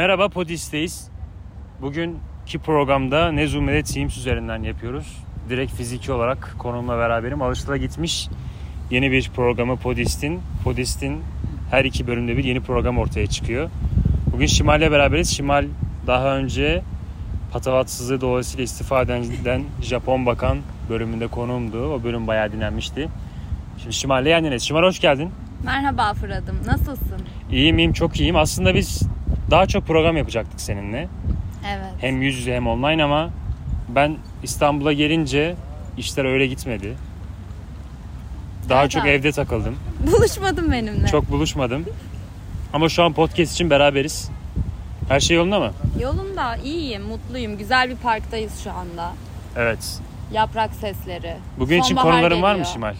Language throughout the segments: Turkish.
Merhaba Podis'teyiz. Bugünkü programda Nezume'de Teams üzerinden yapıyoruz. Direkt fiziki olarak konumla beraberim. Alışıla gitmiş yeni bir programı Podist'in. Podist'in her iki bölümde bir yeni program ortaya çıkıyor. Bugün Şimal'le beraberiz. Şimal daha önce patavatsızlığı dolayısıyla istifa eden Japon bakan bölümünde konuğumdu. O bölüm bayağı dinlenmişti. Şimdi Şimal'le yanayız. Şimal hoş geldin. Merhaba Fırat'ım. Nasılsın? İyiyim iyiyim çok iyiyim. Aslında biz daha çok program yapacaktık seninle. Evet. Hem yüz yüze hem online ama ben İstanbul'a gelince işler öyle gitmedi. Daha Evet çok abi. evde takıldım. Buluşmadın benimle. Çok buluşmadım. Ama şu an podcast için beraberiz. Her şey yolunda mı? Yolunda iyiyim, mutluyum. Güzel bir parktayız şu anda. Evet. Yaprak sesleri. Bugün için Sonbahar konuların var mı geliyor. Şimal?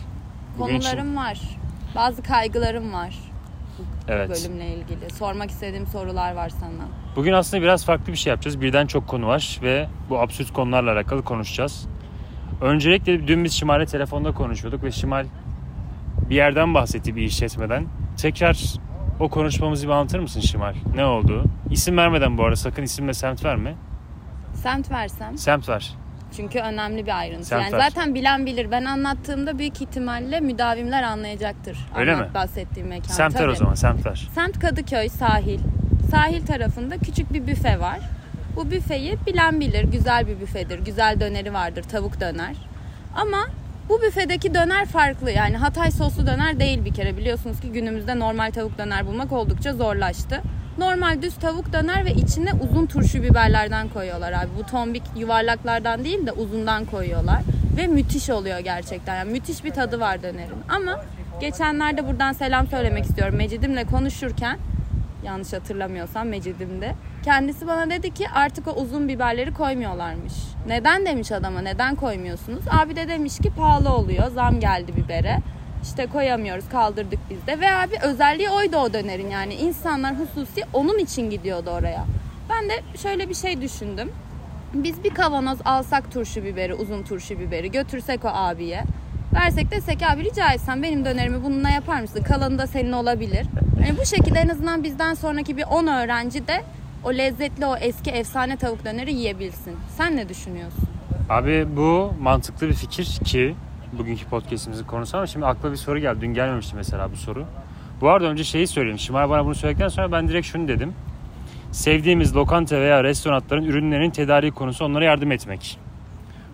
Bugün için- Konularım var. Bazı kaygılarım var Evet. bölümle ilgili. Sormak istediğim sorular var sana. Bugün aslında biraz farklı bir şey yapacağız. Birden çok konu var ve bu absürt konularla alakalı konuşacağız. Öncelikle dün biz Şimal'le telefonda konuşuyorduk ve Şimal bir yerden bahsetti bir işletmeden. Tekrar o konuşmamızı bir anlatır mısın Şimal? Ne oldu? İsim vermeden bu arada sakın isim ve semt verme. Semt versem. Semt ver. Çünkü önemli bir ayrıntı. Semt yani zaten bilen bilir. Ben anlattığımda büyük ihtimalle müdavimler anlayacaktır. Öyle Anlat mi? bahsettiğim mekan. Semt ver o zaman semt ver. Semt Kadıköy sahil. Sahil tarafında küçük bir büfe var. Bu büfeyi bilen bilir. Güzel bir büfedir. Güzel döneri vardır. Tavuk döner. Ama bu büfedeki döner farklı. Yani Hatay soslu döner değil bir kere. Biliyorsunuz ki günümüzde normal tavuk döner bulmak oldukça zorlaştı. Normal düz tavuk döner ve içine uzun turşu biberlerden koyuyorlar abi. Bu tombik yuvarlaklardan değil de uzundan koyuyorlar. Ve müthiş oluyor gerçekten. Yani müthiş bir tadı var dönerin. Ama geçenlerde buradan selam söylemek istiyorum. Mecidimle konuşurken yanlış hatırlamıyorsam Mecidim'de. Kendisi bana dedi ki artık o uzun biberleri koymuyorlarmış. Neden demiş adama neden koymuyorsunuz? Abi de demiş ki pahalı oluyor zam geldi bibere. İşte koyamıyoruz kaldırdık biz de. Ve abi özelliği oydu o dönerin yani insanlar hususi onun için gidiyordu oraya. Ben de şöyle bir şey düşündüm. Biz bir kavanoz alsak turşu biberi, uzun turşu biberi götürsek o abiye. Versek desek abi rica etsem benim dönerimi bununla yapar mısın? Kalanı da senin olabilir. Yani bu şekilde en azından bizden sonraki bir 10 öğrenci de o lezzetli o eski efsane tavuk döneri yiyebilsin. Sen ne düşünüyorsun? Abi bu mantıklı bir fikir ki bugünkü podcastimizin konusu ama şimdi akla bir soru geldi. Dün gelmemişti mesela bu soru. Bu arada önce şeyi söyleyeyim. Şimal bana bunu söyledikten sonra ben direkt şunu dedim. Sevdiğimiz lokanta veya restoranların ürünlerinin tedariği konusu onlara yardım etmek.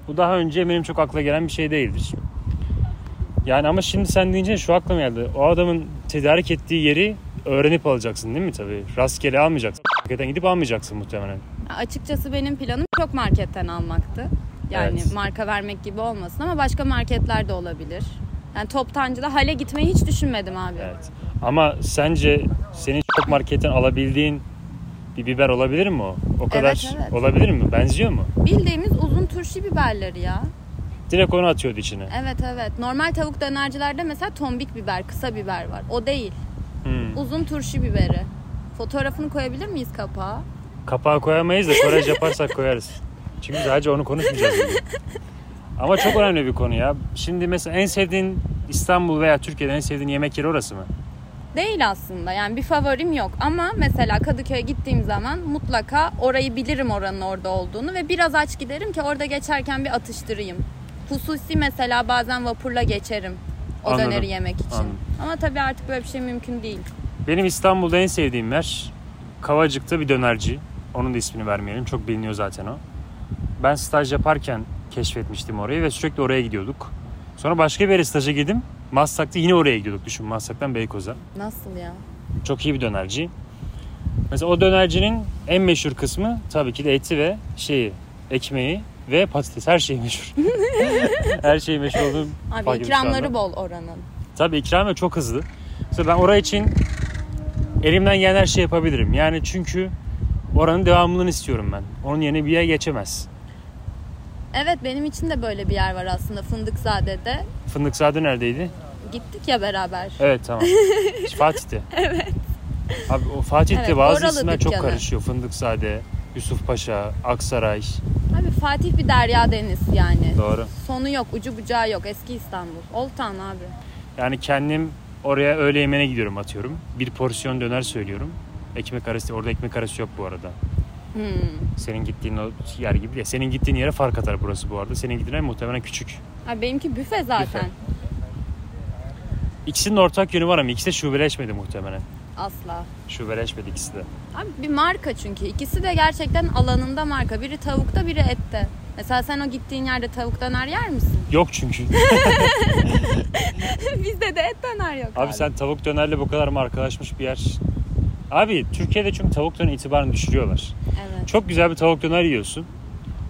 Bu daha önce benim çok akla gelen bir şey değildir. Yani ama şimdi sen deyince şu aklıma geldi. O adamın tedarik ettiği yeri öğrenip alacaksın değil mi tabii? Rastgele almayacaksın. Marketten gidip almayacaksın muhtemelen. Açıkçası benim planım çok marketten almaktı. Yani Evet. marka vermek gibi olmasın ama başka marketler de olabilir. Yani toptancıda hale gitmeyi hiç düşünmedim abi. Evet. Ama sence senin çok marketten alabildiğin bir biber olabilir mi o? O kadar evet. olabilir mi? Benziyor mu? Bildiğimiz uzun turşu biberleri ya. Direkt onu atıyordu içine. Evet evet. Normal tavuk dönercilerde mesela tombik biber, kısa biber var. O değil. Hmm. Uzun turşu biberi. Fotoğrafını koyabilir miyiz kapağa? Kapağı koyamayız da kolaj yaparsak koyarız. Çünkü sadece onu konuşmayacağız. Ama çok önemli bir konu ya. Şimdi mesela en sevdiğin İstanbul veya Türkiye'de en sevdiğin yemek yeri orası mı? Değil aslında. Yani bir favorim yok. Ama mesela Kadıköy'e gittiğim zaman mutlaka orayı bilirim oranın orada olduğunu ve biraz aç giderim ki orada geçerken bir atıştırayım. Hususi mesela bazen vapurla geçerim o Anladım, döneri yemek için. anladım. Ama tabii artık böyle bir şey mümkün değil. Benim İstanbul'da en sevdiğim yer Kavacık'ta bir dönerci. Onun da ismini vermeyelim. Çok biliniyor zaten o. Ben staj yaparken keşfetmiştim orayı ve sürekli oraya gidiyorduk. Sonra başka bir yere staja girdim. Maslak'ta yine oraya gidiyorduk. Düşün Maslak'tan Beykoz'a. Nasıl ya? Çok iyi bir dönerci. Mesela o dönercinin en meşhur kısmı tabii ki de eti ve şeyi, ekmeği ve patates. Her şey meşhur. Her şey meşhur olduğu Abi ikramları bol oranın. Tabii ikram ve çok hızlı. Mesela ben oraya için elimden gelen her şey yapabilirim. Yani çünkü oranın devamlılığını istiyorum ben. Onun yerine bir yer geçemez. Evet benim için de böyle bir yer var aslında Fındıkzade'de. Fındıkzade neredeydi? Gittik ya beraber. Evet tamam. Fatih'te. evet. Abi o Fatih'te Evet, bazı isimler çok dükkanı. karışıyor. Fındıkzade, Yusuf Paşa, Aksaray. Abi Fatih bir derya deniz yani. Doğru. Sonu yok, ucu bucağı yok. Eski İstanbul. Old Town abi. Yani kendim oraya öğle yemeğine gidiyorum atıyorum. Bir porsiyon döner söylüyorum. Ekmek arası orada ekmek arası yok bu arada. Hmm. Senin gittiğin o yer gibi değil. Senin gittiğin yere fark atar burası bu arada. Senin gittiğin yer muhtemelen küçük. Abi benimki büfe zaten. Büfe. İkisinin ortak yönü var ama ikisi de şubeleşmedi muhtemelen. Asla. Şubeleşmedi ikisi de. Abi bir marka çünkü. İkisi de gerçekten alanında marka. Biri tavukta biri ette. Mesela sen o gittiğin yerde tavuk döner yer misin? Yok çünkü. Bizde de et döner yok abi. Abi sen tavuk dönerle bu kadar mı arkadaşmış bir yer? Abi Türkiye'de çünkü tavuk döner itibarını düşürüyorlar. Evet. Çok güzel bir tavuk döner yiyorsun.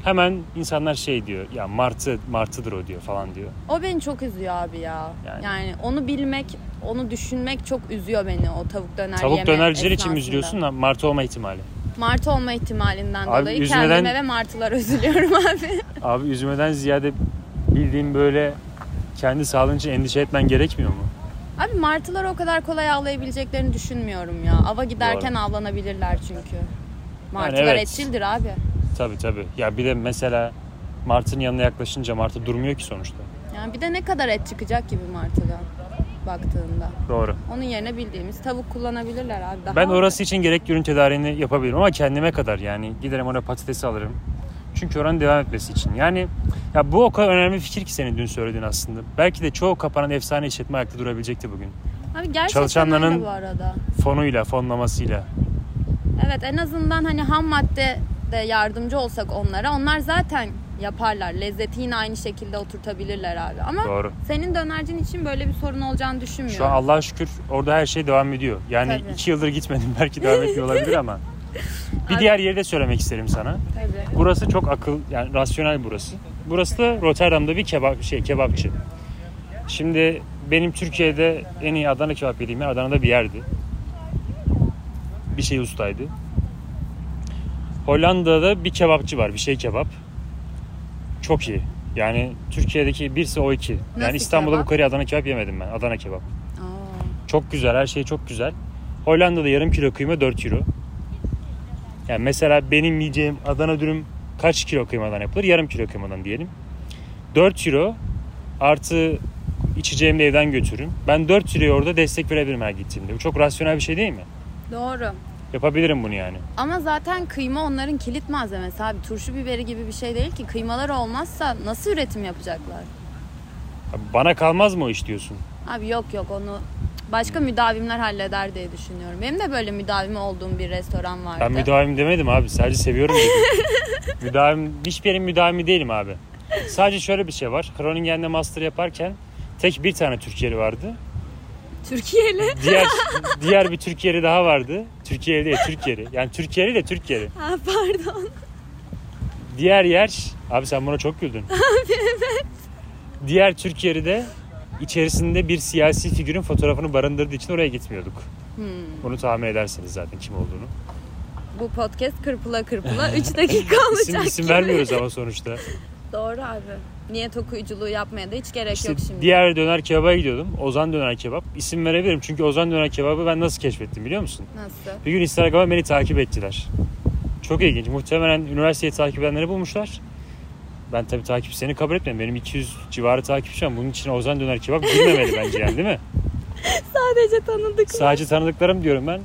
Hemen insanlar şey diyor ya martı martıdır o diyor falan diyor. O beni çok üzüyor abi ya. Yani. Yani, onu bilmek, onu düşünmek çok üzüyor beni o tavuk döner Tavuk dönerciler için mi üzülüyorsun da martı olma ihtimali. Martı olma ihtimalinden Abi dolayı üzmeden- kendime ve martılara üzülüyorum abi. Abi üzmeden ziyade bildiğin böyle kendi sağlığın için endişe etmen gerekmiyor mu? Abi martıları o kadar kolay avlayabileceklerini düşünmüyorum ya. Ava giderken avlanabilirler çünkü. Martılar evet. etçildir abi. Tabii tabii. Ya bir de mesela martının yanına yaklaşınca martı durmuyor ki sonuçta. Yani bir de ne kadar et çıkacak gibi martıdan baktığında. Doğru. Onun yerine bildiğimiz tavuk kullanabilirler abi. Daha Ben orası için gerekli ürün tedariğini yapabilirim ama kendime kadar yani giderim oraya patatesi alırım. Çünkü oranın devam etmesi için. Yani ya bu o kadar önemli fikir ki senin dün söylediğin aslında. Belki de çoğu kapanan efsane işletme ayakta durabilecekti bugün. Abi gerçekten Çalışanların- bu arada. Fonuyla, fonlamasıyla. Evet en azından hani ham madde de yardımcı olsak onlara onlar zaten yaparlar. Lezzeti yine aynı şekilde oturtabilirler abi. Ama Doğru. senin dönercin için böyle bir sorun olacağını düşünmüyorum. Şu an Allah'a şükür orada her şey devam ediyor. Yani Tabii. iki yıldır gitmedim. Belki devam etmiyor olabilir ama. Bir diğer yeri de söylemek isterim sana. Tabii. Burası çok akıl, yani rasyonel burası. Burası da Rotterdam'da bir kebap şey kebapçı. Şimdi benim Türkiye'de en iyi Adana kebap yediğim yer Adana'da bir yerdi. Bir şey ustaydı. Hollanda'da bir kebapçı var, bir şey kebap. Çok iyi. Yani Türkiye'deki birisi o iki. Nasıl yani İstanbul'da kebap? bu kadar Adana kebap yemedim ben. Adana kebap. Aa, Çok güzel, her şey çok güzel. Hollanda'da yarım kilo kıyma 4 euro. Yani mesela benim yiyeceğim Adana dürüm kaç kilo kıymadan yapılır? Yarım kilo kıymadan diyelim. 4 euro artı içeceğimi de evden götürürüm. Ben 4 euroya orada destek verebilirim her gittiğimde. Bu çok rasyonel bir şey değil mi? doğru. Yapabilirim bunu yani. Ama zaten kıyma onların kilit malzemesi abi. Turşu biberi gibi bir şey değil ki. Kıymalar olmazsa nasıl üretim yapacaklar? Abi Bana kalmaz mı o iş diyorsun? Abi yok yok onu başka müdavimler halleder diye düşünüyorum. Benim de böyle müdavimi olduğum bir restoran vardı. Ben müdavim demedim abi. Sadece seviyorum dedim. müdavim, hiçbir yerin müdavimi değilim abi. Sadece şöyle bir şey var. Groningen'de master yaparken tek bir tane Türkiye'li vardı. Türkiye'li. Diğer diğer bir Türkiye'li daha vardı. Türkiye'li değil, Türkiye'li. Yani Türkiye'li de Türkiye'li. Ha, pardon. Diğer yer, abi sen buna çok güldün. Diğer Türkiye'li de içerisinde bir siyasi figürün fotoğrafını barındırdığı için oraya gitmiyorduk. Hmm. Bunu tahmin edersiniz zaten kim olduğunu. Bu podcast kırpıla kırpıla 3 dakika olacak İsim, isim gibi. vermiyoruz ama sonuçta. Doğru abi. Niyet okuyuculuğu yapmaya da hiç gerek İşte yok şimdi. diğer döner kebaba gidiyordum. Ozan Döner Kebap. İsim verebilirim çünkü Ozan Döner Kebabı ben nasıl keşfettim biliyor musun? Nasıl? Bir gün Instagram'a beni takip ettiler. Çok ilginç. Muhtemelen üniversiteyi takip edenleri bulmuşlar. Ben tabii takipçilerini kabul etmedim. Benim 200 civarı takipçim var. Bunun için Ozan Döner Kebap girmemeli bence yani değil mi? Sadece tanıdık. Sadece tanıdıklarım diyorum ben.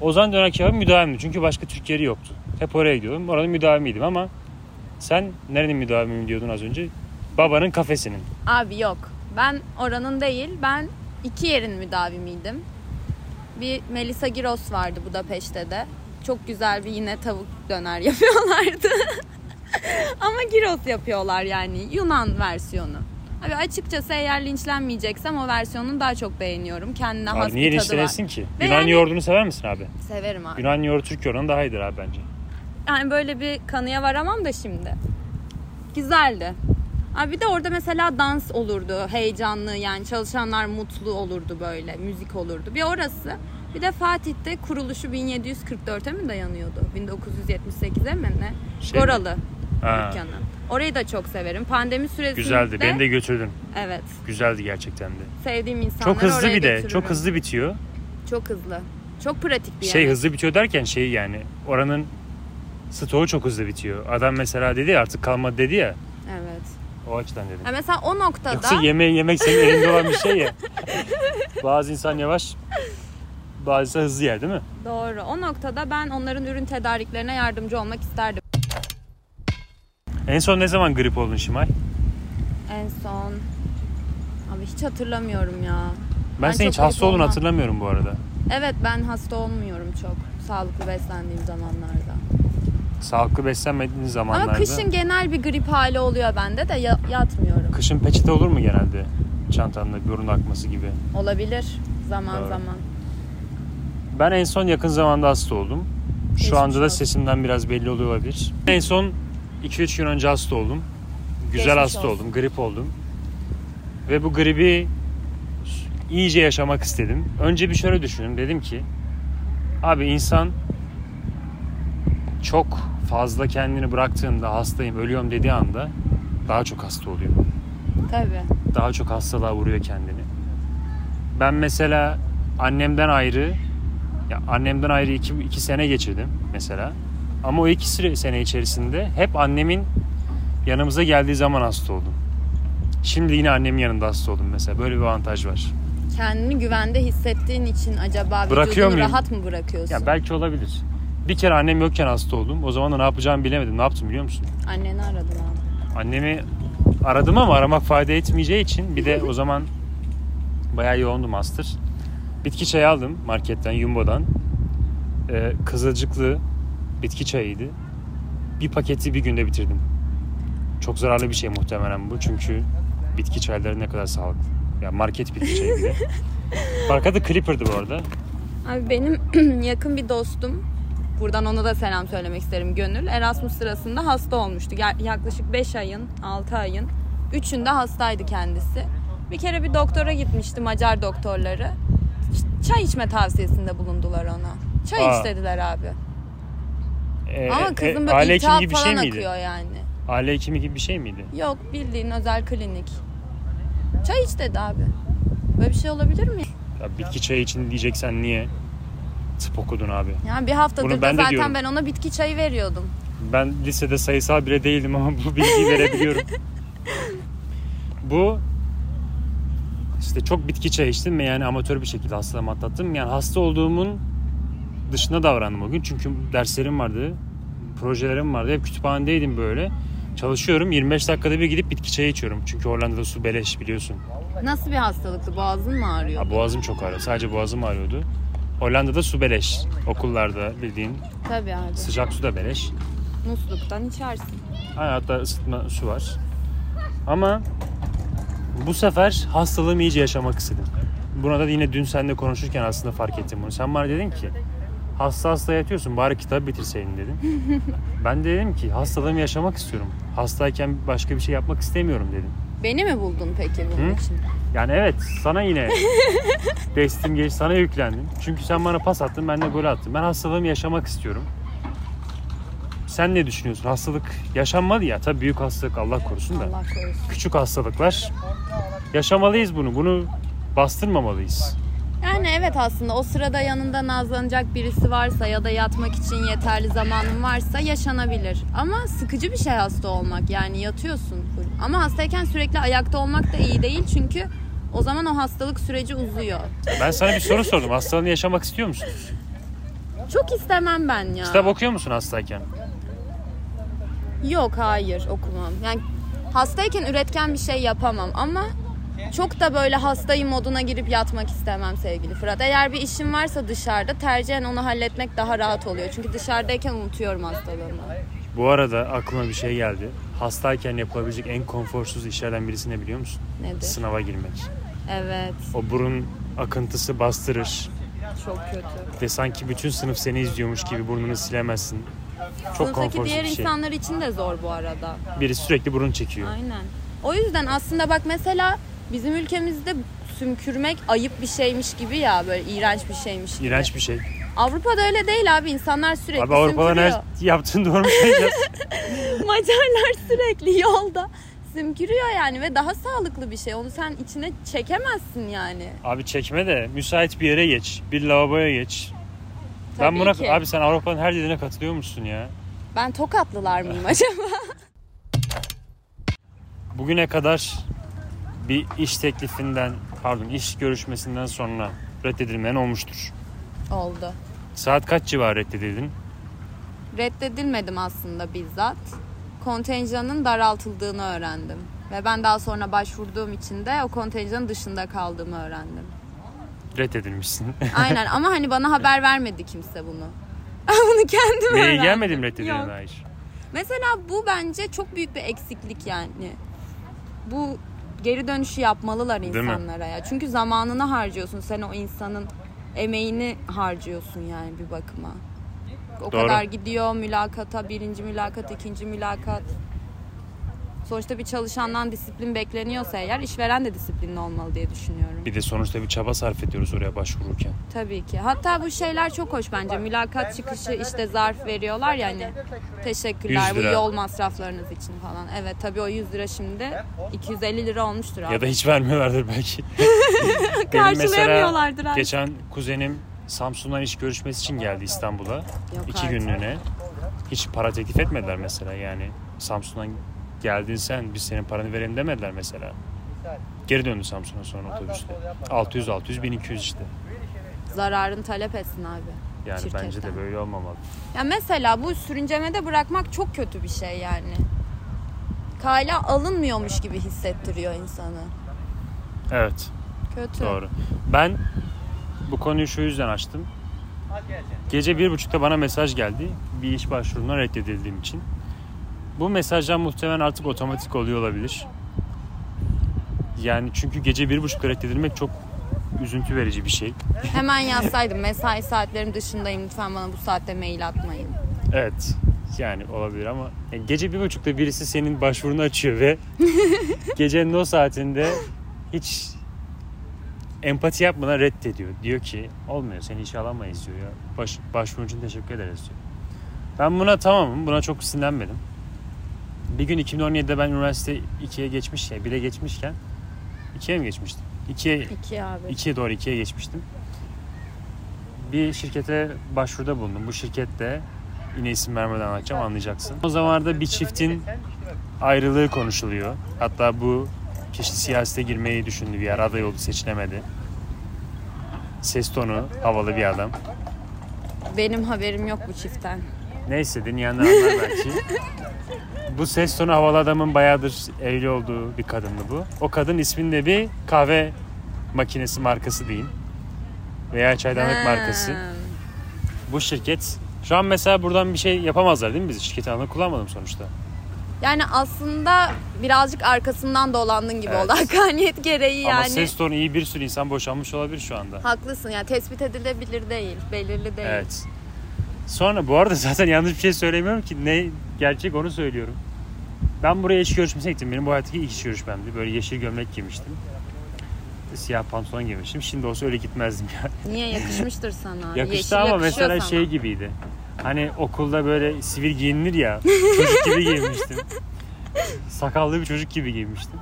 Ozan Döner Kebap müdavimdi. Çünkü başka Türkiye'li yoktu. Hep oraya gidiyordum. Oranın müdavimiydim ama sen nerenin müdavimiyim diyordun az önce? Babanın kafesinin. Abi yok. Ben oranın değil. Ben iki yerin müdavimiydim. Bir Melisa Giros vardı Budapeşte de. Çok güzel bir yine tavuk döner yapıyorlardı. Ama Giros yapıyorlar yani Yunan versiyonu. Abi açıkçası eğer linçlenmeyeceksem o versiyonunu daha çok beğeniyorum. Kendine has niye bir tadı var. linçlenesin ki? Ve Yunan yani- yoğurdunu sever misin abi? Severim abi. Yunan yoğurdu Türk yoğurdundan daha iyidir abi bence. Yani böyle bir kanıya varamam da şimdi. Güzeldi. Abi bir de orada mesela dans olurdu. Heyecanlı yani çalışanlar mutlu olurdu böyle. Müzik olurdu. Bir orası. Bir de Fatih'te kuruluşu 1744'e mi dayanıyordu? 1978'e mi ne? Şey mi? Goralı Ha, dükkanı. Orayı da çok severim. Pandemi süresinde güzeldi. Beni de götürdün. Evet. Güzeldi gerçekten de. Sevdiğim insanları Çok hızlı oraya bir de. götürürüm. Çok hızlı bitiyor. Çok hızlı. Çok pratik bir Şey yer. hızlı bitiyor derken şey yani oranın stoğu çok hızlı bitiyor. Adam mesela dedi ya artık kalmadı dedi ya. Evet. O açıdan dedim. Ha mesela o noktada Yoksa yemeği yemek senin elinde olan bir şey ya. Bazı insan yavaş. bazısı hızlı yer değil mi? Doğru. O noktada ben onların ürün tedariklerine yardımcı olmak isterdim. En son ne zaman grip oldun Şimal? En son... Abi hiç hatırlamıyorum ya. Ben, Ben senin hiç hasta olduğunu hatırlamıyorum bu arada. Evet ben hasta olmuyorum çok. Sağlıklı beslendiğim zamanlarda. Sağlıklı beslenmediğin zamanlarda. Ama kışın genel bir grip hali oluyor bende de ya- yatmıyorum. Kışın peçete olur mu genelde? Çantanda burun akması gibi. Olabilir zaman Doğru. zaman. Ben en son yakın zamanda hasta oldum. Şu Geçmiş anda da sesimden biraz belli oluyor olabilir. En son 2-3 gün önce hasta oldum. Güzel Geçmiş hasta olsun. oldum, grip oldum. Ve bu gribi iyice yaşamak istedim. Önce bir şöyle düşündüm. Dedim ki abi insan çok fazla kendini bıraktığında hastayım, ölüyorum dediği anda daha çok hasta oluyor. Tabii. Daha çok hastalığa vuruyor kendini. Ben mesela annemden ayrı ya annemden ayrı iki, iki sene geçirdim mesela. Ama o iki süre- sene içerisinde hep annemin yanımıza geldiği zaman hasta oldum. Şimdi yine annemin yanında hasta oldum mesela. Böyle bir avantaj var. Kendini güvende hissettiğin için acaba Bırakıyor vücudunu muyum? rahat mı bırakıyorsun? Ya belki olabilir. Bir kere annem yokken hasta oldum. O zaman da ne yapacağımı bilemedim. Ne yaptım biliyor musun? Anneni aradın abi. Annemi aradım ama aramak fayda etmeyeceği için bir de o zaman bayağı yoğundum hastır. Bitki çayı aldım marketten, Jumbo'dan. Ee, kızılcıklı bitki çayıydı. Bir paketi bir günde bitirdim. Çok zararlı bir şey muhtemelen bu çünkü bitki çayları ne kadar sağlıklı. Ya market bitki çayı bir de. Marka da Clipper'dı bu arada. Abi benim yakın bir dostum. Buradan ona da selam söylemek isterim Gönül. Erasmus sırasında hasta olmuştu. Yaklaşık 5 ayın, 6 ayın. Üçünde hastaydı kendisi. Bir kere bir doktora gitmişti Macar doktorları. Çay içme tavsiyesinde bulundular ona. Çay Aa. iç dediler abi. Ee, Ama e, kızın e, böyle hekimi iltihap gibi bir falan şey miydi? akıyor yani. Aile hekimi gibi bir şey miydi? Yok bildiğin özel klinik. Çay iç dedi abi. Böyle bir şey olabilir mi? Ya bitki çayı için diyeceksen niye tıp okudun abi? Yani bir haftadır Bunu ben de zaten diyorum. ben ona bitki çayı veriyordum. Ben lisede sayısal bile değildim ama bu bilgiyi verebiliyorum. bu işte çok bitki çayı içtim ve yani amatör bir şekilde hastalığımı atlattım. Yani hasta olduğumun dışında davrandım o gün. Çünkü derslerim vardı, projelerim vardı. Hep kütüphanedeydim böyle. Çalışıyorum. 25 dakikada bir gidip bitki çayı içiyorum. Çünkü Hollanda'da su beleş biliyorsun. Nasıl bir hastalıktı? Boğazın mı ağrıyor? Ha, boğazım çok ağrıyor. Sadece boğazım ağrıyordu. Hollanda'da su beleş. Okullarda bildiğin Tabii abi. sıcak su da beleş. Musluktan içersin. Aynen, hatta ısıtma su var. Ama bu sefer hastalığımı iyice yaşamak istedim. Buna da yine dün seninle konuşurken aslında fark ettim bunu. Sen bana dedin ki hasta hasta yatıyorsun bari kitabı bitirseydin dedin. ben de dedim ki hastalığımı yaşamak istiyorum. Hastayken başka bir şey yapmak istemiyorum dedim. Beni mi buldun peki bunun Hı? için? Yani evet sana yine destim geç sana yüklendim. Çünkü sen bana pas attın ben de gol attım. Ben hastalığımı yaşamak istiyorum. Sen ne düşünüyorsun? Hastalık yaşanmalı ya. Tabii büyük hastalık Allah korusun da. Allah korusun. Küçük hastalıklar yaşamalıyız bunu. Bunu bastırmamalıyız. Yani evet aslında o sırada yanında nazlanacak birisi varsa ya da yatmak için yeterli zamanın varsa yaşanabilir. Ama sıkıcı bir şey hasta olmak. Yani yatıyorsun. Ama hastayken sürekli ayakta olmak da iyi değil çünkü o zaman o hastalık süreci uzuyor. Ben sana bir soru sordum. Hastalığını yaşamak istiyor musun? Çok istemem ben ya. Kitap okuyor musun hastayken? Yok hayır okumam. Yani hastayken üretken bir şey yapamam ama çok da böyle hastayım moduna girip yatmak istemem sevgili Fırat. Eğer bir işim varsa dışarıda tercihen onu halletmek daha rahat oluyor. Çünkü dışarıdayken unutuyorum hastalığımı. Bu arada aklıma bir şey geldi. Hastayken yapılabilecek en konforsuz işlerden birisi ne biliyor musun? Nedir? Sınava girmek. Evet O burun akıntısı bastırır. çok kötü. Ve sanki bütün sınıf seni izliyormuş gibi burnunu silemezsin. Çok Sınıftaki konforsuz diğer bir şey. insanlar için de zor bu arada. Biri sürekli burun çekiyor. Aynen. O yüzden aslında bak mesela bizim ülkemizde sümkürmek ayıp bir şeymiş gibi ya böyle iğrenç bir şeymiş gibi. İğrenç bir şey. Avrupa'da öyle değil abi insanlar sürekli Abi Avrupa'da sümkürüyor. her yaptığın doğru yap. Macarlar sürekli yolda sümkürüyor yani ve daha sağlıklı bir şey. Onu sen içine çekemezsin yani. Abi çekme de müsait bir yere geç. Bir lavaboya geç. ben Tabii buna ki. abi sen Avrupa'nın her dediğine katılıyor musun ya? Ben tokatlılar mıyım acaba? Bugüne kadar bir iş teklifinden, pardon iş görüşmesinden sonra reddedilmeyen olmuştur. Oldu. Saat kaç civarı reddedildin? Reddedilmedim aslında bizzat. Kontenjanın daraltıldığını öğrendim. Ve ben daha sonra başvurduğum için de o kontenjanın dışında kaldığımı öğrendim. Reddedilmişsin. Aynen ama hani bana haber vermedi kimse bunu. bunu kendim Mail öğrendim. gelmedi mi reddedilene dair? Mesela bu bence çok büyük bir eksiklik yani. Bu geri dönüşü yapmalılar insanlara ya. Çünkü zamanını harcıyorsun. Sen o insanın emeğini harcıyorsun yani bir bakıma. O Doğru. kadar gidiyor mülakata, birinci mülakat, ikinci mülakat. Sonuçta bir çalışandan disiplin bekleniyorsa eğer işveren de disiplinli olmalı diye düşünüyorum. Bir de sonuçta bir çaba sarf ediyoruz oraya başvururken. Tabii ki. Hatta bu şeyler çok hoş bence. Mülakat çıkışı işte zarf veriyorlar ya hani. Teşekkürler 100 bu lira. yol masraflarınız için falan. Evet tabii o 100 lira şimdi 250 lira olmuştur abi. Ya da hiç vermiyorlardır belki. Benim Karşılayamıyorlardır mesela abi. geçen kuzenim Samsun'dan iş görüşmesi için geldi İstanbul'a. Yok iki artık. günlüğüne. Hiç para teklif etmediler mesela yani. Samsun'dan geldin sen biz senin paranı verelim demediler mesela. Geri döndü Samsun'a sonra otobüste. 600 600 1200 işte. Zararını talep etsin abi. Yani bence Şirketten. de böyle olmamalı. Ya mesela bu sürüncemede bırakmak çok kötü bir şey yani. Kayla alınmıyormuş gibi hissettiriyor insanı. Evet. Kötü. Doğru. Ben bu konuyu şu yüzden açtım. Gece bir buçukta bana mesaj geldi. Bir iş başvurumdan reddedildiğim için. Bu mesajlar muhtemelen artık otomatik oluyor olabilir. Yani çünkü gece bir buçukta reddedilmek çok üzüntü verici bir şey. Hemen yazsaydım mesai saatlerim dışındayım lütfen bana bu saatte mail atmayın. Evet. Yani olabilir ama yani gece bir buçukta birisi senin başvurunu açıyor ve gecenin o saatinde hiç empati yapmadan reddediyor. Diyor ki olmuyor seni işe alamayız diyor ya. Baş, başvurun için teşekkür ederiz diyor. Ben buna tamamım. Buna çok sinirlenmedim. Bir gün 2017'de ben üniversite 2'ye geçmiş ya 1'e geçmişken 2'ye mi geçmiştim? 2'ye İki abi. 2'ye doğru 2'ye geçmiştim. Bir şirkete başvuruda bulundum. Bu şirkette yine isim vermeden anlatacağım anlayacaksın. O zamanlarda bir çiftin ayrılığı konuşuluyor. Hatta bu kişi siyasete girmeyi düşündü bir yer aday oldu seçilemedi. Ses tonu havalı bir adam. Benim haberim yok bu çiftten. Neyse dinleyenler anlar belki. Bu ses tonu havalı adamın bayağıdır evli olduğu bir kadındı bu. O kadın isminde bir kahve makinesi markası diyeyim. Veya çaydanlık markası. Bu şirket şu an mesela buradan bir şey yapamazlar değil mi biz? Şirket alanı kullanmadım sonuçta. Yani aslında birazcık arkasından dolandın gibi Evet. oldu. Hakaniyet gereği Ama yani. ses tonu iyi bir sürü insan boşanmış olabilir şu anda. Haklısın yani tespit edilebilir değil. Belirli değil. Evet. Sonra bu arada zaten yanlış bir şey söylemiyorum ki ne gerçek onu söylüyorum. Ben buraya iş görüşmesine gittim. Benim bu hayattaki ilk iş görüşmemdi. Böyle yeşil gömlek giymiştim. Siyah pantolon giymiştim. Şimdi olsa öyle gitmezdim ya. Niye yakışmıştır sana? Yakıştı Yeşil ama mesela sana. şey gibiydi. Hani okulda böyle sivil giyinilir ya. çocuk gibi giyinmiştim. Sakallı bir çocuk gibi giyinmiştim.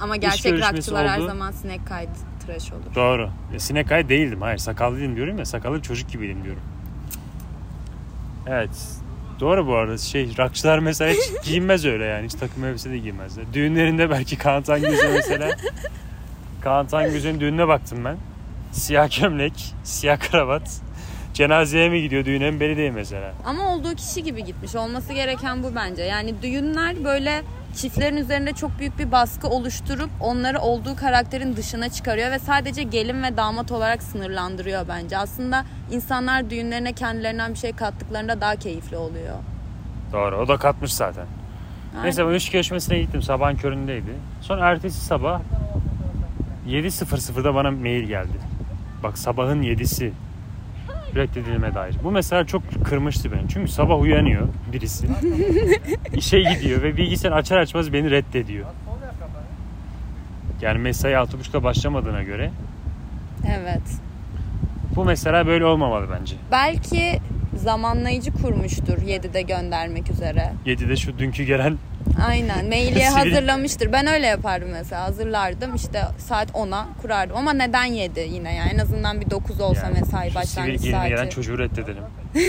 Ama gerçek rakçılar her oldu. zaman sinek kayıt tıraş olur. Doğru. E, sinek ay değildim. Hayır sakallıydım diyorum ya. Sakallı çocuk gibiydim diyorum. Evet. Doğru bu arada. Şey rakçılar mesela hiç giyinmez öyle yani. Hiç takım elbise de giymezler. Düğünlerinde belki Kaan Tangöz'e mesela. Kaan Tangöz'ün düğününe baktım ben. Siyah gömlek, siyah kravat. Cenazeye mi gidiyor düğüne mi belli değil mesela. Ama olduğu kişi gibi gitmiş. Olması gereken bu bence. Yani düğünler böyle çiftlerin üzerinde çok büyük bir baskı oluşturup onları olduğu karakterin dışına çıkarıyor ve sadece gelin ve damat olarak sınırlandırıyor bence. Aslında insanlar düğünlerine kendilerinden bir şey kattıklarında daha keyifli oluyor. Doğru o da katmış zaten. Yani Neyse ben iş görüşmesine gittim. Sabahın köründeydi. Sonra ertesi sabah 7.00'da bana mail geldi. Bak sabahın 7'si reddedilme dair. Bu mesela çok kırmıştı beni. Çünkü sabah uyanıyor birisi. işe gidiyor ve bilgisayar açar açmaz beni reddediyor. Yani mesai 6.30'da başlamadığına göre Evet. bu mesela böyle olmamalı bence. Belki zamanlayıcı kurmuştur 7'de göndermek üzere. 7'de şu dünkü gelen Aynen mailiye hazırlamıştır. Ben öyle yapardım mesela hazırlardım işte saat 10'a kurardım ama neden 7 yine yani en azından bir 9 olsa yani mesai başlangıç giyimine gelen saati. çocuğu reddedelim.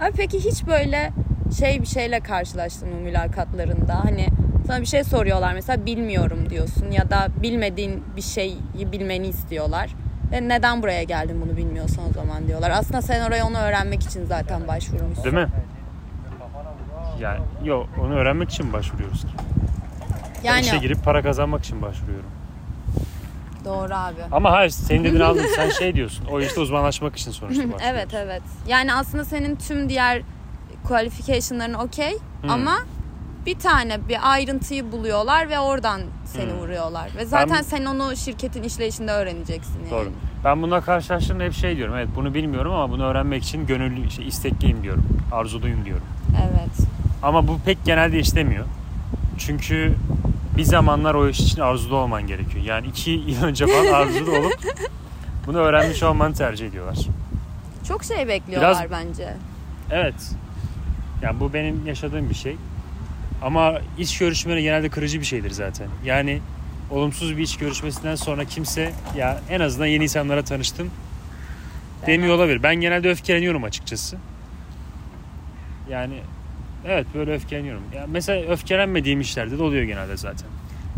Abi peki hiç böyle şey bir şeyle karşılaştın mı mülakatlarında? Hani Sana bir şey soruyorlar mesela bilmiyorum diyorsun ya da bilmediğin bir şeyi bilmeni istiyorlar. Ve neden buraya geldin bunu bilmiyorsan o zaman diyorlar. Aslında sen oraya onu öğrenmek için zaten başvurmuşsun. Değil mi? Yani yok onu öğrenmek için başvuruyoruz ki. Yani İşe girip para kazanmak için başvuruyorum. doğru abi. Ama hayır senin dediğini aldım. Sen şey diyorsun. O işte uzmanlaşmak için sonuçta. Evet evet. Yani aslında senin tüm diğer qualification'ların okey ama bir tane bir ayrıntıyı buluyorlar ve oradan seni Hmm. vuruyorlar. Ve zaten Ben- sen onu şirketin işleyişinde öğreneceksin yani. Doğru. Ben bununla karşılaştığımda hep şey diyorum. Evet bunu bilmiyorum ama bunu öğrenmek için gönüllü, şey, istekliyim diyorum. Arzuluyum diyorum. Evet. Ama bu pek genelde işlemiyor. Çünkü bir zamanlar o iş için arzulu olman gerekiyor. Yani iki yıl önce falan arzulu olup bunu öğrenmiş olmanı tercih ediyorlar. Çok şey bekliyorlar Biraz- bence. Evet. Yani bu benim yaşadığım bir şey. Ama iş görüşmeleri genelde kırıcı bir şeydir zaten. Yani olumsuz bir iş görüşmesinden sonra kimse ya en azından yeni insanlara tanıştım demiyor olabilir. Ben genelde öfkeleniyorum açıkçası. Yani evet böyle öfkeleniyorum. Ya mesela öfkelenmediğim işlerde de oluyor genelde zaten.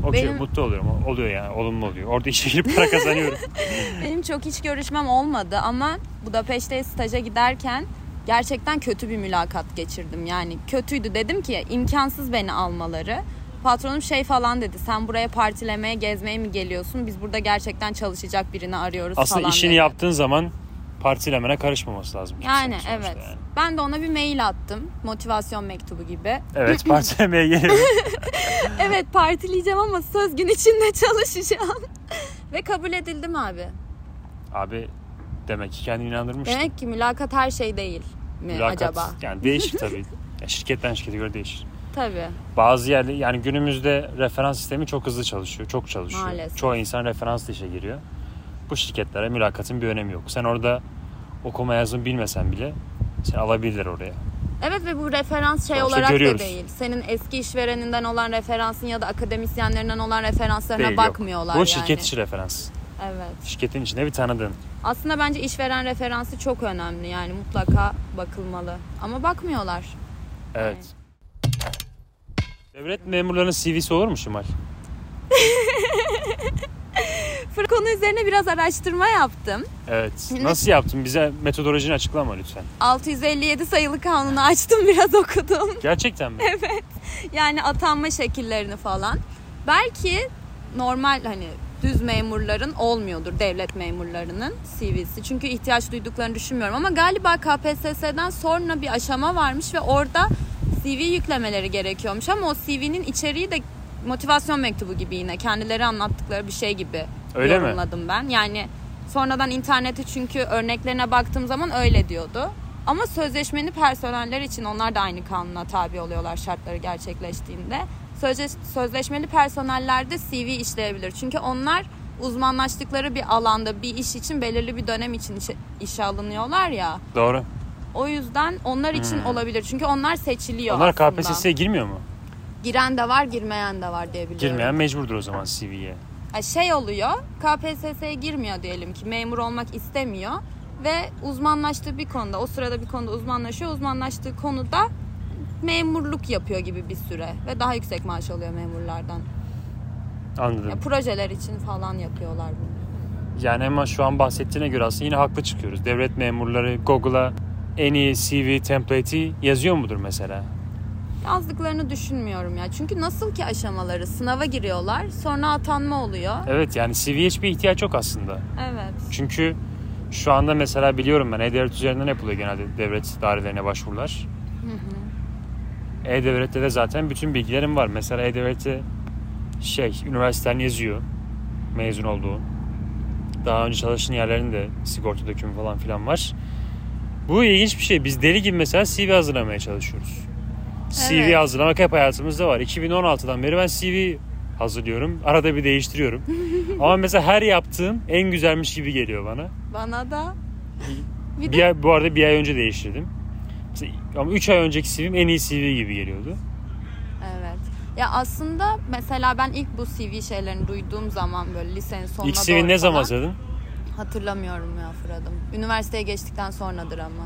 Okey Benim- mutlu oluyorum. Oluyor yani olumlu oluyor. Orada işe girip para kazanıyorum. Benim çok hiç görüşmem olmadı ama Budapeşte staja giderken gerçekten kötü bir mülakat geçirdim. Yani kötüydü dedim ki imkansız beni almaları. Patronum şey falan dedi. Sen buraya partilemeye, gezmeye mi geliyorsun? Biz burada gerçekten çalışacak birini arıyoruz Aslında falan işini dedi. yaptığın zaman partilemene karışmaması lazım. Yani evet. yani. Ben de ona bir mail attım. Motivasyon mektubu gibi. Evet partilemeye geliyorum. evet partileyeceğim ama söz gün içinde çalışacağım. Ve kabul edildim abi. Abi demek ki kendini inandırmıştın. Demek ki mülakat her şey değil mi Mülakat, acaba? Yani değişir tabii. Şirketten şirkete göre değişir. Tabii. Bazı yerde yani günümüzde referans sistemi çok hızlı çalışıyor. Çok çalışıyor. Maalesef. Çoğu insan referansla işe giriyor. Bu şirketlere mülakatın bir önemi yok. Sen orada okuma yazın bilmesen bile seni alabilirler oraya. Evet ve bu referans şey Sonuçta olarak görüyoruz. da değil. Senin eski işvereninden olan referansın ya da akademisyenlerinden olan referanslarına Değil, yok. bakmıyorlar Bu yani. şirket içi referans. Evet. Şirketin içinde bir tanıdığın. Aslında bence işveren referansı çok önemli. Yani mutlaka bakılmalı. Ama bakmıyorlar. Evet. Devlet memurlarının CV'si olur mu Şimal? Konu üzerine biraz araştırma yaptım. Evet. Şimdi- Nasıl yaptın? Bize metodolojini açıklama lütfen. 657 sayılı kanunu açtım biraz okudum. Gerçekten mi? Yani atanma şekillerini falan. Belki normal hani düz memurların olmuyordur devlet memurlarının CV'si. Çünkü ihtiyaç duyduklarını düşünmüyorum ama galiba KPSS'den sonra bir aşama varmış ve orada CV yüklemeleri gerekiyormuş ama o CV'nin içeriği de motivasyon mektubu gibi yine kendileri anlattıkları bir şey gibi Öyle mi? yorumladım ben. Yani sonradan internete çünkü örneklerine baktığım zaman öyle diyordu. Ama sözleşmeli personeller için onlar da aynı kanuna tabi oluyorlar şartları gerçekleştiğinde. Sözleş- Sözleşmeli personellerde CV işleyebilir. Çünkü onlar uzmanlaştıkları bir alanda bir iş için belirli bir dönem için işe, işe alınıyorlar ya. Doğru. O yüzden onlar için Hmm. olabilir. Çünkü onlar seçiliyor Onlar aslında. KPSS'ye girmiyor mu? Giren de var, girmeyen de var diye biliyorum. Girmeyen mecburdur o zaman CV'ye. Şey oluyor KPSS'ye girmiyor diyelim ki memur olmak istemiyor ve uzmanlaştığı bir konuda o sırada bir konuda uzmanlaşıyor uzmanlaştığı konuda memurluk yapıyor gibi bir süre ve daha yüksek maaş alıyor memurlardan. Anladım. Ya projeler için falan yapıyorlar bunu. Yani ama şu an bahsettiğine göre aslında yine haklı çıkıyoruz. Devlet memurları Google'a en iyi CV template'i yazıyor mudur mesela? Yazdıklarını düşünmüyorum ya. Çünkü nasıl ki aşamaları sınava giriyorlar sonra atanma oluyor. Evet yani CV'ye hiçbir ihtiyaç yok aslında. Evet. Çünkü şu anda mesela biliyorum ben E-Devlet üzerinden yapılıyor genelde devlet dairelerine başvurular. E-Devlet'te de zaten bütün bilgilerim var. Mesela E-Devlet'te şey üniversiteden yazıyor mezun olduğu. Daha önce çalıştığın yerlerin de sigorta dökümü falan filan var. Bu ilginç bir şey. Biz deli gibi mesela CV hazırlamaya çalışıyoruz. CV Evet. hazırlamak hep hayatımızda var. 2016'dan beri ben CV hazırlıyorum. Arada bir değiştiriyorum. Ama mesela her yaptığım en güzelmiş gibi geliyor bana. Bana da bir Bir de ay, bu arada bir ay önce değiştirdim. Ama 3 ay önceki CV'm en iyi CV gibi geliyordu. evet. Ya aslında mesela ben ilk bu CV şeylerini duyduğum zaman böyle lisenin sonuna İlk CV ne zaman hazırladın? Hatırlamıyorum ya Fırat'ım. Üniversiteye geçtikten sonradır ama.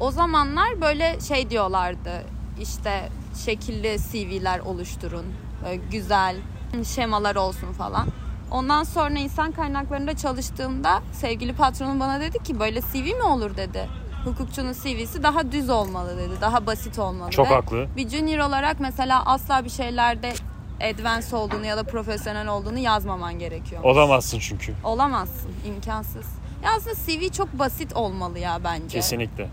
O zamanlar böyle şey diyorlardı. İşte şekilli CV'ler oluşturun. Böyle güzel şemalar olsun falan. Ondan sonra insan kaynaklarında çalıştığımda sevgili patronum bana dedi ki böyle CV mi olur dedi. Hukukçunun CV'si daha düz olmalı dedi. Daha basit olmalı. Çok haklı. Bir junior olarak mesela asla bir şeylerde advance olduğunu ya da profesyonel olduğunu yazmaman gerekiyor. Olamazsın çünkü. Olamazsın. imkansız. Ya aslında CV çok basit olmalı ya bence. Kesinlikle.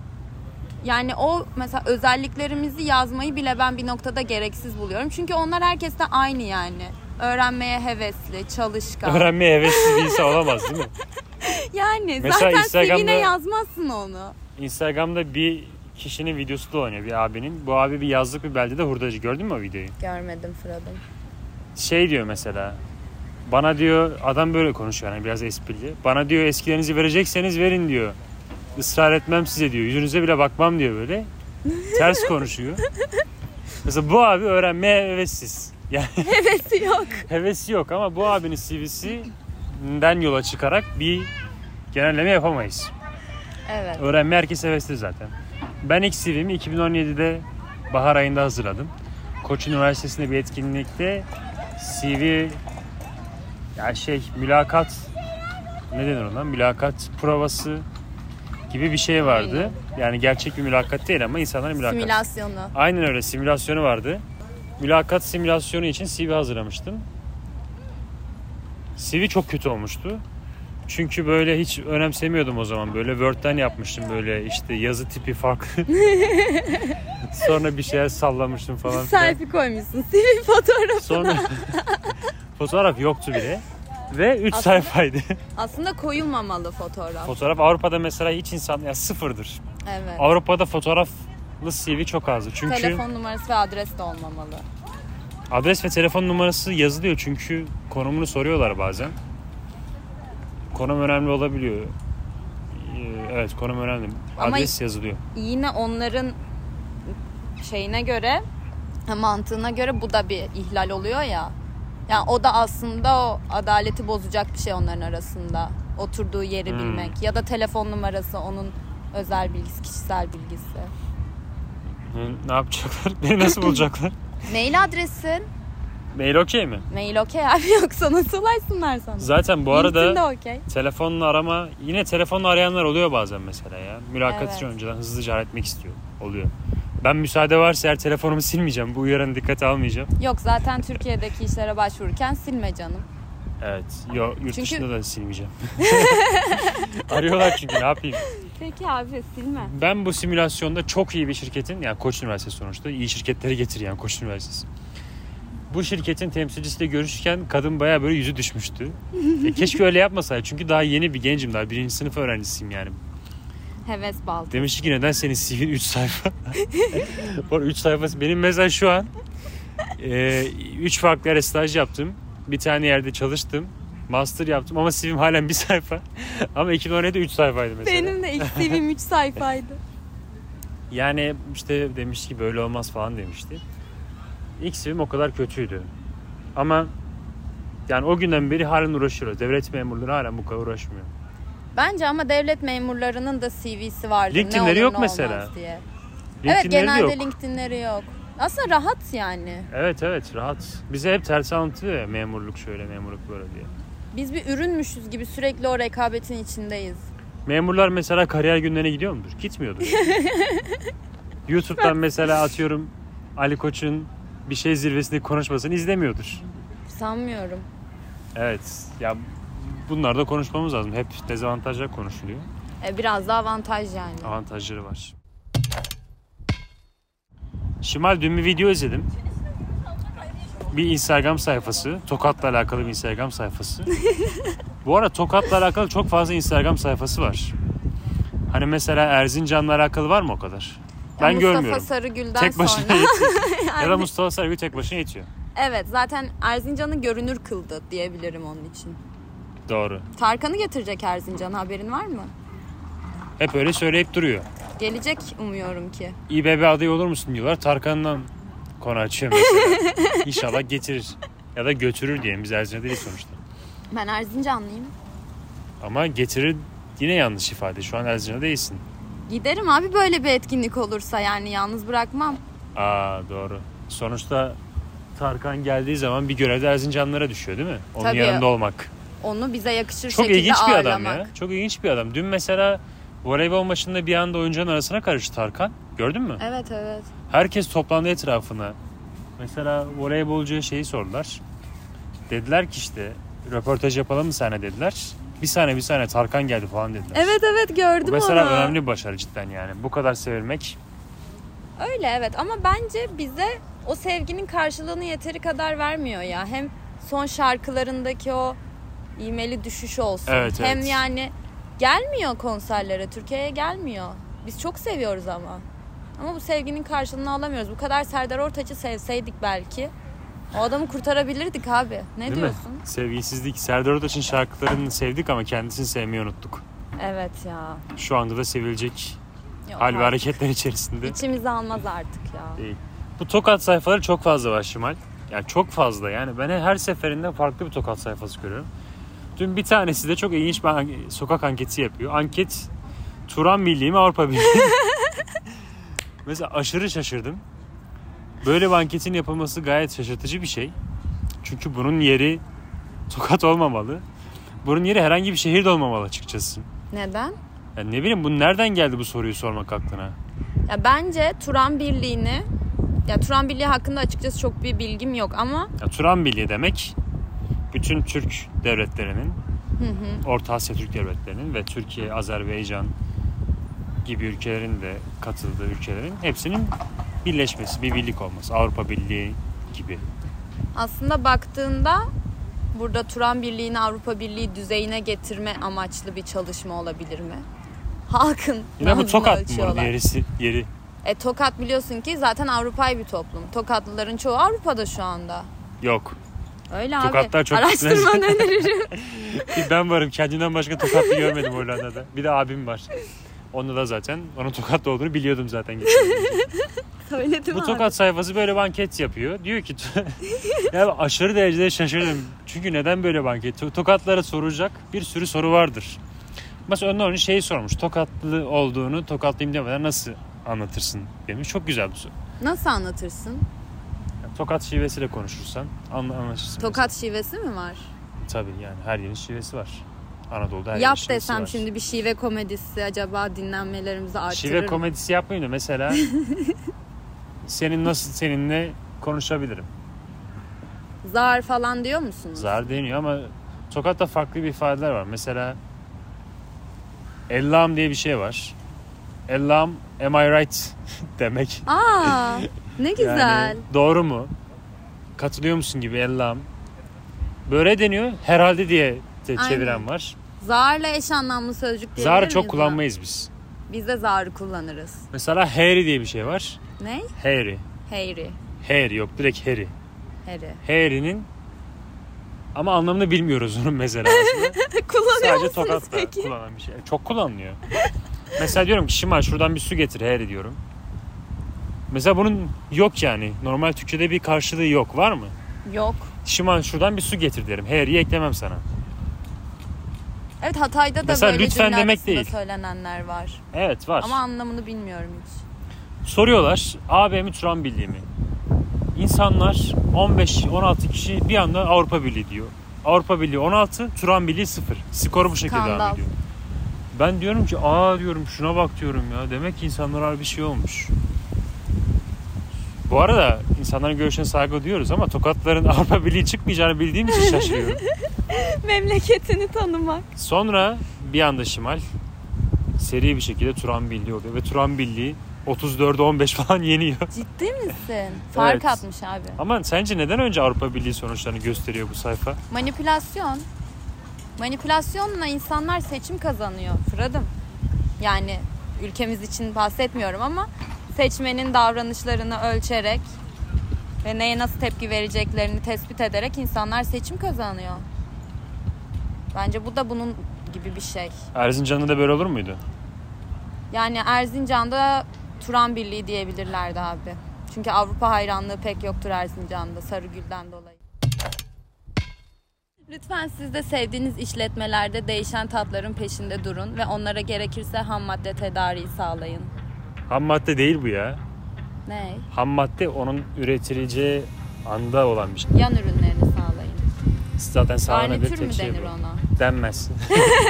Yani o mesela özelliklerimizi yazmayı bile ben bir noktada gereksiz buluyorum. Çünkü onlar herkeste aynı yani. Öğrenmeye hevesli, çalışkan. Öğrenmeye hevesli değilse olamaz değil mi? yani Mesela zaten Instagram'da- CV'ne yazmazsın onu. Instagram'da bir kişinin videosu dolanıyor bir abinin. Bu abi bir yazlık bir beldede hurdacı. Gördün mü o videoyu? Görmedim Fırat'ım. Şey diyor mesela. Bana diyor adam böyle konuşuyor yani biraz esprili. Bana diyor eskilerinizi verecekseniz verin diyor. Israr etmem size diyor. Yüzünüze bile bakmam diyor böyle. Ters konuşuyor. Mesela bu abi öğrenmeye hevessiz. Yani Hevesi yok. hevesi yok ama bu abinin CV'sinden yola çıkarak bir genelleme yapamayız. Evet. Öğrenme herkes hevesli zaten. Ben ilk CV'mi 2017'de bahar ayında hazırladım. Koç Üniversitesi'nde bir etkinlikte CV ya şey mülakat ne denir ona? Mülakat provası gibi bir şey vardı. Yani gerçek bir mülakat değil ama insanların mülakat. Simülasyonu. Aynen öyle simülasyonu vardı. Mülakat simülasyonu için CV hazırlamıştım. CV çok kötü olmuştu. Çünkü böyle hiç önemsemiyordum o zaman. Böyle Word'den yapmıştım böyle işte yazı tipi farklı. Sonra bir şeyler sallamıştım falan. Selfie koymuşsun. CV fotoğrafı. Sonra fotoğraf yoktu bile. Ve 3 Aslında- sayfaydı. Aslında koyulmamalı fotoğraf. Fotoğraf Avrupa'da mesela hiç insan ya sıfırdır. Evet. Avrupa'da fotoğraflı CV çok azdı. Çünkü Telefon numarası ve adres de olmamalı. Adres ve telefon numarası yazılıyor çünkü konumunu soruyorlar bazen. Konum önemli olabiliyor. Ee, Evet konum önemli. Ama- Adres yazılıyor. Yine onların şeyine göre mantığına göre bu da bir ihlal oluyor ya. Yani o da aslında o adaleti bozacak bir şey onların arasında. Oturduğu yeri Hmm. bilmek ya da telefon numarası onun özel bilgisi, kişisel bilgisi. Ne, ne yapacaklar? Beni nasıl bulacaklar? Mail adresin. Mail okey mi? Mail okey abi yoksa nasıl ulaşsınlar sana? Zaten bu LinkedIn de arada okey. telefonla arama yine telefonla arayanlar oluyor bazen mesela ya. Mülakat Evet. için önceden hızlıca halletmek istiyor. Oluyor. Ben müsaade varsa eğer telefonumu silmeyeceğim. Bu uyarını dikkate almayacağım. Yok zaten Türkiye'deki işlere başvururken silme canım. Evet. Yo, yurt Çünkü- dışında da silmeyeceğim. Arıyorlar çünkü ne yapayım. Peki abi silme. Ben bu simülasyonda çok iyi bir şirketin, yani Koç Üniversitesi sonuçta iyi şirketleri getiriyor yani Koç Üniversitesi. Bu şirketin temsilcisiyle görüşürken kadın bayağı böyle yüzü düşmüştü. E, keşke öyle yapmasaydı çünkü daha yeni bir gencim daha birinci sınıf öğrencisiyim yani. Heves bal. Demiş ki neden senin CV'nin 3 sayfa? Bu 3 sayfası benim mesela şu an 3 farklı yere staj yaptım. Bir tane yerde çalıştım. Master yaptım ama CV'm halen bir sayfa. ama 2017'de 3 sayfaydı mesela. Benim de ilk CV'm 3 sayfaydı. Yani işte demiş ki böyle olmaz falan demişti. İlk CV'm o kadar kötüydü. Ama yani o günden beri halen uğraşıyoruz. Devlet memurları halen bu kadar uğraşmıyor. Bence ama devlet memurlarının da CV'si vardır. LinkedIn'leri ne olur, yok ne mesela. Diye. evet LinkedIn'leri de genelde yok. LinkedIn'leri yok. Aslında rahat yani. Evet evet rahat. Bize hep ters anlatıyor ya memurluk şöyle memurluk böyle diye. Biz bir ürünmüşüz gibi sürekli o rekabetin içindeyiz. Memurlar mesela kariyer günlerine gidiyor mudur? Gitmiyordur. YouTube'dan mesela atıyorum Ali Koç'un bir şey zirvesinde konuşmasını izlemiyordur. Sanmıyorum. Evet. Ya bunlar da konuşmamız lazım. Hep dezavantajlar konuşuluyor. E, biraz da avantaj yani. Avantajları var. Şimal dün bir video izledim. Bir Instagram sayfası. Tokat'la alakalı bir Instagram sayfası. Bu arada Tokat'la alakalı çok fazla Instagram sayfası var. Hani mesela Erzincan'la alakalı var mı o kadar? Ben Mustafa görmüyorum. Sarıgül'den Tek başına sonra. yetiyor. Ya da Mustafa Sarıgül tek başına yetiyor. Evet zaten Erzincan'ı görünür kıldı diyebilirim onun için. Doğru. Tarkan'ı getirecek Erzincan haberin var mı? Hep öyle söyleyip duruyor. Gelecek umuyorum ki. İBB adayı olur musun diyorlar. Tarkan'dan konu açıyor mesela. İnşallah getirir. Ya da götürür diyelim. Biz Erzincan'da değil sonuçta. Ben Erzincanlıyım. Ama getirir yine yanlış ifade. Şu an Erzincan'da değilsin. Giderim abi böyle bir etkinlik olursa yani yalnız bırakmam. Aa doğru. Sonuçta Tarkan geldiği zaman bir görevde Erzincanlara düşüyor değil mi? Onun Tabii. yanında olmak. Onu bize yakışır Çok şekilde ilginç bir adam ağırlamak. ya. Çok ilginç bir adam. Dün mesela voleybol maçında bir anda oyuncuların arasına karıştı Tarkan. Gördün mü? Evet evet. Herkes toplandı etrafına. Mesela voleybolcuya şeyi sordular. Dediler ki işte röportaj yapalım mı sana dediler. Bir saniye bir saniye Tarkan geldi falan dediler. Evet evet Bu gördüm mesela onu. önemli bir başarı cidden yani. Bu kadar sevilmek. Öyle evet ama bence bize o sevginin karşılığını yeteri kadar vermiyor ya. Hem son şarkılarındaki o iğmeli düşüş olsun. Evet, Hem evet. yani gelmiyor konserlere, Türkiye'ye gelmiyor. Biz çok seviyoruz ama. Ama bu sevginin karşılığını alamıyoruz. Bu kadar Serdar Ortaç'ı sevseydik belki o adamı kurtarabilirdik abi. Ne Değil diyorsun? mi? Sevgisizlik. Serdar Ortaç'ın şarkılarını sevdik ama kendisini sevmeyi unuttuk. Evet ya. Şu anda da sevilecek Yok hal ve hareketler içerisinde. İçimizi almaz artık ya. değil. Bu tokat sayfaları çok fazla var Şimal. Yani çok fazla yani ben her seferinde farklı bir tokat sayfası görüyorum. Dün bir tanesi de çok ilginç bir sokak anketi yapıyor. Anket Turan Milli mi Avrupa Birliği mi? Mesela aşırı şaşırdım. Böyle bir anketin yapılması gayet şaşırtıcı bir şey. Çünkü bunun yeri tokat olmamalı. Bunun yeri herhangi bir şehirde olmamalı açıkçası. Neden? Yani ne bileyim bu nereden geldi bu soruyu sormak aklına? Ya bence Turan Birliği'ni ya Turan Birliği hakkında açıkçası çok bir bilgim yok ama Ya, Turan Birliği demek bütün Türk devletlerinin, Orta Asya Türk devletlerinin ve Türkiye, Azerbaycan gibi ülkelerin de katıldığı ülkelerin hepsinin birleşmesi, bir birlik olması. Avrupa Birliği gibi. aslında baktığında burada Turan Birliği'ni Avrupa Birliği düzeyine getirme amaçlı bir çalışma olabilir mi? Halkın Yine bu tokat mı yerisi, yeri? E, Tokat biliyorsun ki zaten Avrupa'yı bir toplum. Tokatlıların çoğu Avrupa'da şu anda. Yok. Öyle Tokatlar abi. çok Araştırmanı öneririm. Ben varım. Kendimden başka tokatlı görmedim Hollanda'da. Bir de abim var. Onda da zaten onun tokatlı olduğunu biliyordum zaten. Söyledim Bu abi. tokat sayfası böyle bir anket yapıyor. Diyor ki ya aşırı derecede şaşırdım. Çünkü neden böyle bir anket? To- Tokatlara soracak bir sürü soru vardır. Mesela önden önce şeyi sormuş. Tokatlı olduğunu tokatlıyım demeden nasıl anlatırsın demiş. Çok güzel bir soru. Nasıl anlatırsın? Yani tokat şivesiyle konuşursan anla, anlaşırsın. Tokat şivesi mi var? mesela. Tabii yani her yerin şivesi var. Anadolu'da her Yap desem var. şimdi bir şive komedisi acaba dinlenmelerimizi artırır Şive komedisi yapmayayım da mesela senin nasıl seninle konuşabilirim. Zar falan diyor musunuz? Zar deniyor ama Tokat'ta farklı bir ifadeler var. Mesela Ellam diye bir şey var. Ellam am I right demek. Aa, ne güzel. Yani doğru mu? Katılıyor musun gibi Ellam. Böyle deniyor. Herhalde diye de çeviren var. Zarla eş anlamlı sözcük diyebilir Zarı çok miyiz kullanmayız biz. buna? Biz de zarı kullanırız. Mesela Harry diye bir şey var. Ne? Harry. Harry. Harry yok direkt Harry. Harry. Harry'nin ama anlamını bilmiyoruz onun mesela aslında. Kullanıyor Sadece musunuz Tokat'ta peki? kullanan bir şey. Çok kullanılıyor. Mesela diyorum ki Şimal şuradan bir su getir Harry diyorum. Mesela bunun yok yani. Normal Türkçe'de bir karşılığı yok. Var mı? Yok. Şimal şuradan bir su getir derim. Harry'i eklemem sana. Evet Hatay'da da Mesela böyle lütfen demek değil. söylenenler var. Evet var. Ama anlamını bilmiyorum hiç. Soruyorlar AB mi Turan Birliği mi? İnsanlar 15-16 kişi bir anda Avrupa Birliği diyor. Avrupa Birliği 16, Turan Birliği 0. Skoru bu şekilde Skandal. devam ediyor. Ben diyorum ki aa diyorum şuna bak diyorum ya. Demek ki insanlara bir şey olmuş. Bu arada insanların görüşüne saygı duyuyoruz ama Tokatların Avrupa Birliği çıkmayacağını bildiğim için şaşırıyorum. Memleketini tanımak. Sonra bir anda Şimal seri bir şekilde Turan Birliği oluyor ve Turan Birliği 34'e 15 falan yeniyor. Ciddi misin? Fark Evet. atmış abi. Ama sence neden önce Avrupa Birliği sonuçlarını gösteriyor bu sayfa? Manipülasyon. Manipülasyonla insanlar seçim kazanıyor Fıradım. Yani ülkemiz için bahsetmiyorum ama seçmenin davranışlarını ölçerek ve neye nasıl tepki vereceklerini tespit ederek insanlar seçim kazanıyor. Bence bu da bunun gibi bir şey. Erzincan'da da böyle olur muydu? Yani Erzincan'da Turan Birliği diyebilirlerdi abi. Çünkü Avrupa hayranlığı pek yoktur Erzincan'da Sarıgül'den dolayı. Lütfen siz de sevdiğiniz işletmelerde değişen tatların peşinde durun ve onlara gerekirse ham madde tedariği sağlayın. Ham madde değil bu ya. Ne? Ham madde onun üretileceği anda olan bir şey. Yan ürünlerini sağlayın. Zaten sağlanabilir Garnitür mü tek şey denir bu. ona? Denmez.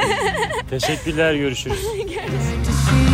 Teşekkürler görüşürüz. see